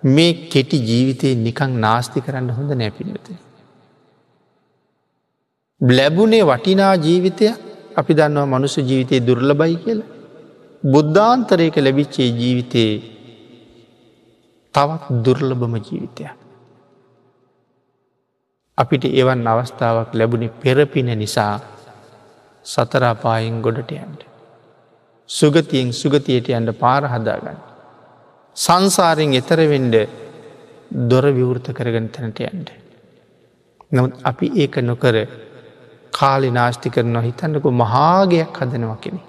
මේ කෙටි ජීවිතය නිකං නාස්ති කරන්න හොඳ නැපිනත. බ්ලැබුණේ වටිනා ජීවිතය අපි දන්නවා මනුස ජීවිතය දුර්ලබයි කියල. බුද්ධාන්තරයක ලැබිච්චේ ජීවිතයේ තවත් දුර්ලභම ජීවිතයක්. අපිට එවන් අවස්ථාවක් ලැබුණි පෙරපින නිසා සතරාපායෙන් ගොඩට යන්ට. සුගතියෙන් සුගතියට යන්ට පාර හදාගන්න. සංසාරෙන් එතරවෙන්ඩ දොර විවෘත කරගෙන තැනට යන්ට. නමුත් අපි ඒක නොකර කාලි නාස්ති කරනවා හිතන්නකු මහාගයක් හදනවා කෙනෙ.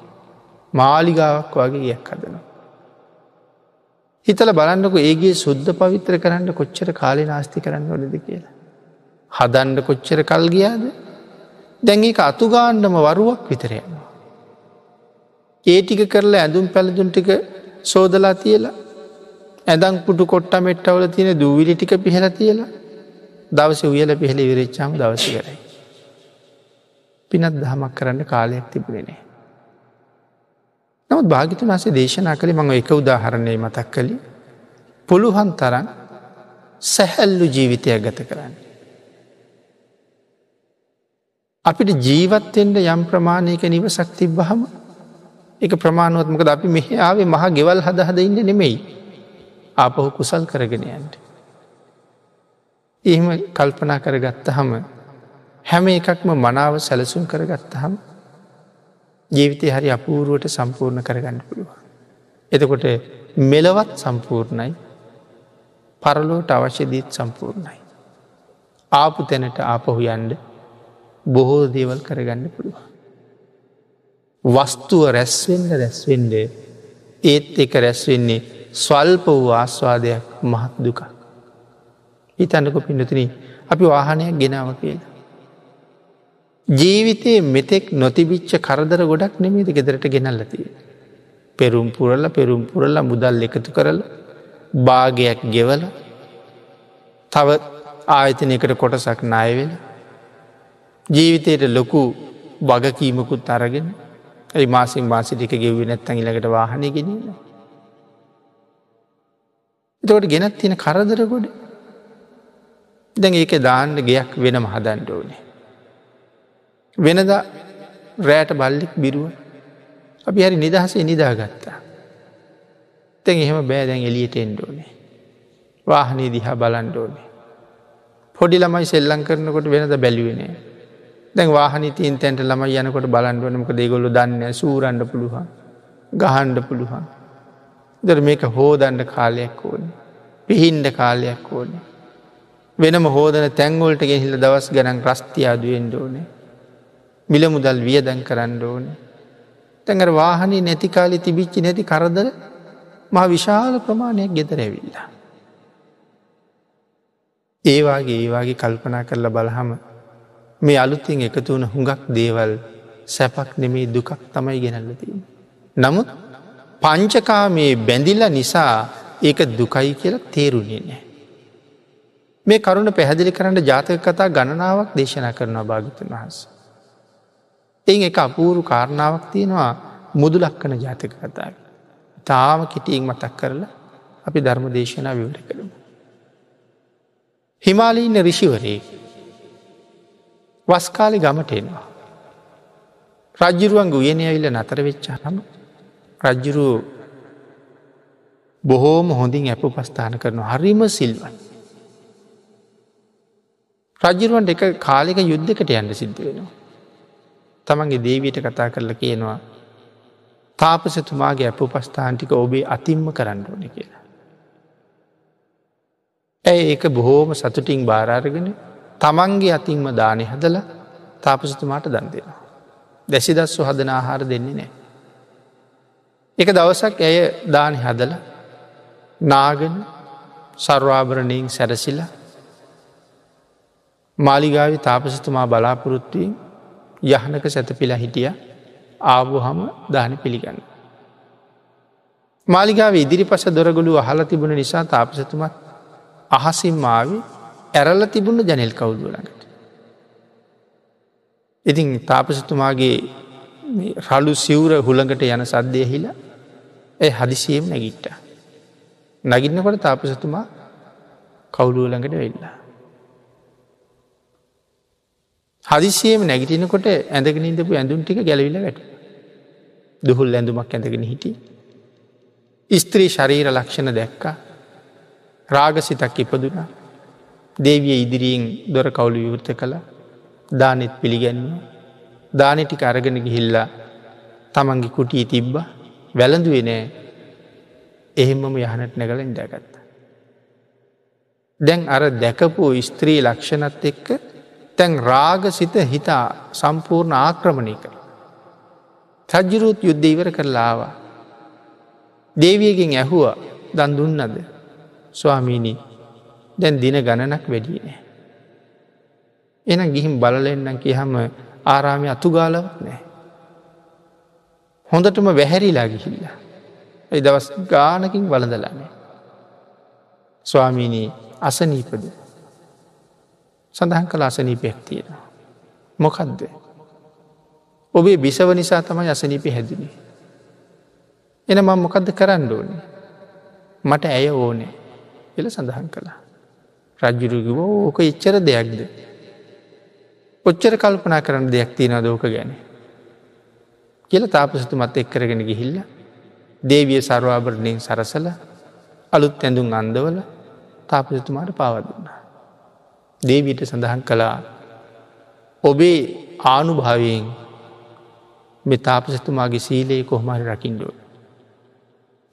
මාලිගාවක් වගේ ගයක් හදනවා. හිතල බලන්නකු ඒගේ සුද්ධ පවිත්‍ර කරන්න කොච්චර කාලි නාස්ති කරන්න වලද කියලා. හදන්ඩ කොච්චර කල් ගියාද දැන් ඒක අතුගාණ්ඩම වරුවක් විතරයනවා. ඒ ටික කරලා ඇඳුම් පැළදුන් ටික සෝදලා තියලා ඇදං පුටු කොට්ට මෙට්ටවල තියෙන දූවිලි ටික පිහල තියලා දවස උයල පිහල විරච්චාම දවස කරයි. පිනත් දහමක් කරන්න කාලයක් තිබුණනේ. නමුත් භාගිතුන් වසේ දේශනා කළේ මඟ එක උදාහරණය මතක් කළි පුළුවන් තරන් සැහැල්ලු ජීවිතයක් ගත කරන්න. අපිට ජීවත්තෙන්ට යම් ප්‍රමාණයක නිවසක් තිබ්බහම එක ප්‍රමාණුවත්මකද අපි මෙහ ආවේ මහ ගෙවල් හද හද ඉන්න නෙමෙයි ආපහු කුසල් කරගෙන යන්ට. එහෙම කල්පනා කරගත්ත හම හැම එකක්ම මනාව සැලසුම් කරගත්තහම් ජීවිතය හරි අපූරුවට සම්පූර්ණ කරගන්න පුළුව. එතකොට මෙලවත් සම්පූර්ණයි පරලෝට අවශ්‍යදීත් සම්පූර්ණයි. ආපු තැනට ආපහු යන්ඩ බොහෝ දේවල් කරගන්න පුළුව. වස්තුව රැස්වෙන්න රැස්වෙන්ඩ ඒත් එක රැස්වෙන්නේ ස්වල්ප වූ ආස්වාදයක් මහත් දුක. හිතන්නක පිඩතුන අපි වාහනයක් ගෙනාව කියලා. ජීවිතයේ මෙතෙක් නොතිබිච්ච කරදර ගොඩක් නෙමේද ගෙදරට ගෙනල්ලතිය. පෙරුම් පුරල පෙරුම් පුරල්ල මුදල් එකතු කරල භාගයක් ගෙවල තව ආයතනයකට කොටසක් නායවෙල ජීවිතයට ලොකු වගකීමකුත් අරගෙන ඇයි මාසින් මාසිටික ගෙව්ව නැත්තන් ඉලකට වාහනය ගෙනන්න. එතකොට ගෙනත් තියෙන කරදර ගොඩ දැන් ඒක දාන්න ගයක් වෙනම හදන්ඩ ඕනේ. වෙනද රෑට බල්ලෙක් බිරුව අපි හරි නිදහසේ නිදාගත්තා. තැන් එහෙම බෑදැන් එලියට එන්ඩෝනේ. වාහනේ දිහා බලන්ඩෝනේ. පොඩි ළමයි සෙල්ලං කරනකොට වෙනද බැලිවෙනේ. දැන් වාහනි තිීන් තැන්ට ළම යනකොට බලන්ඩුවනමක දෙගොල්ලු දන්න සූරන්ඩ පුළුවන් ගහන්ඩ පුළුවන්. දර මේක හෝදන්ඩ කාලයක් ඕනේ. පිහින්ඩ කාලයක් ඕනේ. වෙනම හෝදන තැංගොල්ට ගෙහිල්ල දවස් ගැනන් රස්තියාදුවෙන්ඩ ඕනේ. මිල මුදල් වියදැන් කරන්න ඕනේ. තැඟර වාහනී නැතිකාලි තිබිච්චි නැති කරදර මහ විශාල ප්‍රමාණයක් ගෙදර ඇවිල්ලා. ඒවාගේ ඒවාගේ කල්පනා කරලා බලහම මේ අලුතින් එකතු වන හුඟක් දේවල් සැපක් නෙමේ දුකක් තමයි ගෙනල්ලතිීම. නමුත් පංචකා මේ බැඳිල්ල නිසා ඒක දුකයි කියලා තේරුණේ නෑ. මේ කරුණ පැහැදිලි කරන්න ජාතක කතා ගණනාවක් දේශනා කරනවා භාගිතන් වහස. එයින් එක අපූරු කාරණාවක් තියෙනවා මුදුලක්කන ජාතක කතාව. තාම කිටියෙන් මතක් කරලා අපි ධර්ම දේශනා විවර කරමු. හිමාලීන්න රිෂිවරේ වස්කාලි ගමට එනවා. රජ්ජුරුවන් ගුයන ඇවිල්ල නතර වෙච්චා හම රජ්ජුරු බොහෝම හොඳින් ඇප පස්ථාන කරන හරිම සිල්වන්. රජරුවන්ට එක කාලෙක යුද්ධකට යන්න සිද්ධ වෙනවා. තමන්ගේ දේවීට කතා කරලා කියනවා තාපසතුමාගේ ඇප උපස්ථාන්ටික ඔබේ අතිම්ම කරන්න ඕන කියලා. ඇය ඒක බොහෝම සතුටින් භාරාරගෙන තමන්ගේ අතින්ම දානය හදල තාපසතුමාට දන් දෙෙනවා. දැසිදස්සු හදන ආහාර දෙන්නේ නෑ. එක දවසක් ඇය දානි හදල නාගෙන සර්වාභරණයෙන් සැරසිලා මාලිගාවි තාපසතුමා බලාපොරොත්තුවයෙන් යහනක සැතපිලා හිටිය ආවහම දාන පිළිගන්න. මාලිගාව ඉදිරි පස දොරගොලු අහල තිබුණ නිසා තාපසතුමත් අහසින් මාවි ඇරල්ල තිබුණ ජනෙල් කවුදුවලඟට. ඉතින් තාපසතුමාගේ රලු සිවුර හුළඟට යන සද්ධය හිලා ඇ හදිසියම් නැගිට්ට. නගින්නකොට තාපසතුමා කවුලුවලඟට වෙල්ලා. හදිසියම නැගිටිනකොට ඇඳගෙන ඉඳපු ඇඳුම් ටික ගැලවිල වැට. දුහුල් ඇඳුමක් ඇඳගෙන හිටි. ස්ත්‍රී ශරීර ලක්ෂණ දැක්ක රාගසිතක් ඉපදුන දේවිය ඉදිරියෙන් දොර කවුලු විවෘත කළ දානෙත් පිළිගැන්ව දානෙටික අරගෙන ගිහිල්ලා තමන්ගේ කුටිය තිබ්බ වැළඳුවේ නෑ එහෙම්මම යහනට නැගල ඉඳගත්ත. දැන් අර දැකපු ස්ත්‍රී ලක්ෂණත් එක්ක තැන් රාග සිත හිතා සම්පූර්ණ ආක්‍රමණය කර. සජ්ජරුත් යුද්ධ ඉවර කරලාවා. දේවියගෙන් ඇහුව දන් දුන්නද ස්වාමීණී දැන් දින ගණනක් වැඩිය නෑ. එන ගිහිම් බලලෙන්න්න කියහම ආරාමි අතුගාලවක් නෑ. හොඳටම වැහැරිලා ගිහිල්ල. ඒ දවස් ගානකින් වලඳලානේ. ස්වාමීණී අසනීපද සඳහන් කළ අසනීපයක් තියෙනවා. මොකක්ද. ඔබේ බිසව නිසා තමයි අසනීපි හැදිනේ. එන මං මොකක්ද කරන්න ඕනේ. මට ඇය ඕනේ එල සඳහන් කළා. රජ්ජුරුගව ඕක එච්චර දෙයක්ද. ඔච්චර කල්පනා කරන්න දෙයක් තියෙන දෝක ගැන. කියල තාපසතුමත් එක්කරගෙන ගිහිල්ල දේවිය සර්වාභරණයෙන් සරසල අලුත් ඇඳුම් අන්දවල තාපසතුමාට පාවදුන්න. දේවීට සඳහන් කළා ඔබේ ආනුභාවයෙන් මෙ තාපසතුමාගේ සීලයේ කොහොමරි රකිින්ඩුව.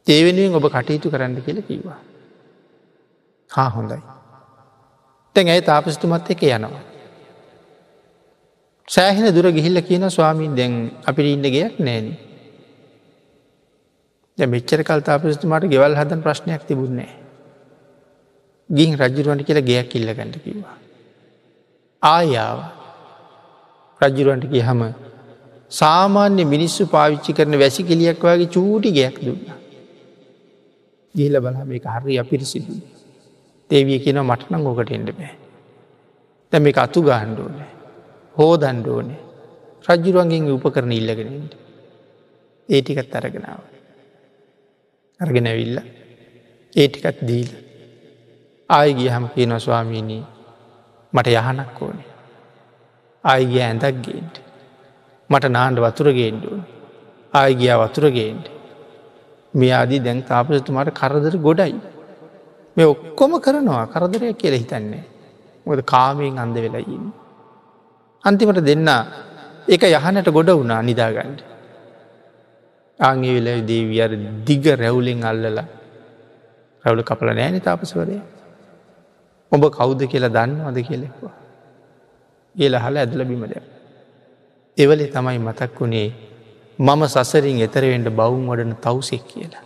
ඒවෙනුවෙන් ඔබ කටයුතු කරන්න කියල කිවා. හා හොඳයි. තැන් ඇයි තාපස්තුමත් එක යනවා. සෑහෙන දුර ගිහිල්ල කියන ස්වාමීන් දැන් අපිට ඉන්න ගයක් නෑන. මෙච්චර කල් තාපස්තුමාට ගෙවල් හදන් ප්‍රශ්නයක් තිබුණේ. ගිහින් රජරුවන්ට කියලා ගයක් කිල්ලගන්නට කිවා. ආයාව රජරුවන්ට කිය හම සාමාන්‍ය මිනිස්සු පාවිච්චි කරන වැසි කෙලියක් වගේ චූටි ගයක් දුන්න. ගිහිල බලා මේ හරි අපිරිසිදුන. දේවිය කියන මටනං ඕකට එඩ බෑ. තැම එක අතු ගහන්්ඩෝනෑ. හෝ දණ්ඩෝනේ රජ්ජුරුවන්ගෙන් උපකරන ඉල්ලගෙනට. ඒටිකත් අරගෙනාව. අරගෙන ඇවිල්ල ඒටිකත් දීල. ආයගිය හම කියන ස්වාමීණී මට යහනක් ඕනේ. ආයිගිය ඇඳක් ගේන්ට. මට නාන්ඩ වතුරගේන්ඩුවන්. ආයිගියා වතුරගේන්ට. මේ ආදී දැන් තාපසතුමාට කරදර ගොඩයි. මේ ඔක්කොම කරනවා කරදරය කියල හිතන්නේ. මොද කාමයෙන් අන්ද වෙලයින්න. අන්තිමට දෙන්න එක යහනට ගොඩ වුණා නිදාගන්නට. ආගේ වෙලා දේවී අර දිග රැවුලෙන් අල්ලලා රැවුල කපල නෑන තාපසවරය. ඔබ කෞුද කියලා දන්නවද කියලෙක්වා. ඒල හල ඇදල බිමද. එවලේ තමයි මතක් වුණේ මම සසරින් එතරවෙන්ට බවුම් වඩන තවසෙක් කියලා.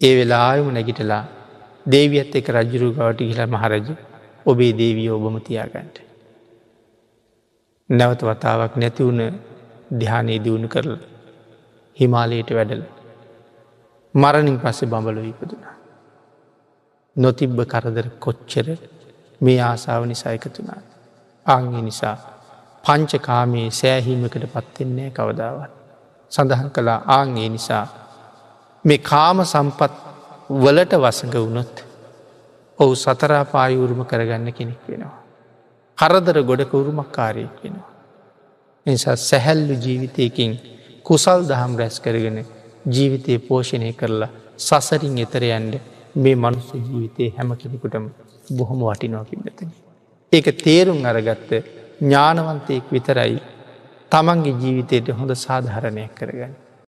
ඒ වෙලා ආයම නැගිටලා දේවියත් එක රජ්ජුරු ගවට කියලා මහරජ ඔබේ දේවී ඔබම තියාගන්ට. නැවත වතාවක් නැතිවුණ දිහානේ දියුණු කරල හිමාලයට වැඩල මරණින් පස්සේ බඹලො ඉපදුනා. නොතිබ්බ කරදර කොච්චර මේ ආසාාව නිසා එකතුනා. අංගේ නිසා පංචකාමයේ සෑහීමකට පත්වෙන්නේ කවදාවත්. සඳහන් කළා ආංගේ නිසා මේ කාම සම්පත් වලට වසඟ වුණොත් ඔහු සතරා පායුරුම කරගන්න කෙනෙක් වෙනවා. කරදර ගොඩක උරුමක් කාරයෙක් වෙනවා. නිසා සැහැල්ලු ජීවිතයකින් කුසල් දහම් රැස් කරගෙන ජීවිතය පෝෂණය කරලා සසරින් එතරයන්ට මේ මනුස්ස ජීවිතය හැම කෙනෙකුටම බොහොම වටිනවා පින්නතන. ඒක තේරුම් අරගත්ත ඥානවන්තයෙක් විතරයි තමන්ගේ ජීවිතයට හොඳ සාධහරණයක් කරගන්න.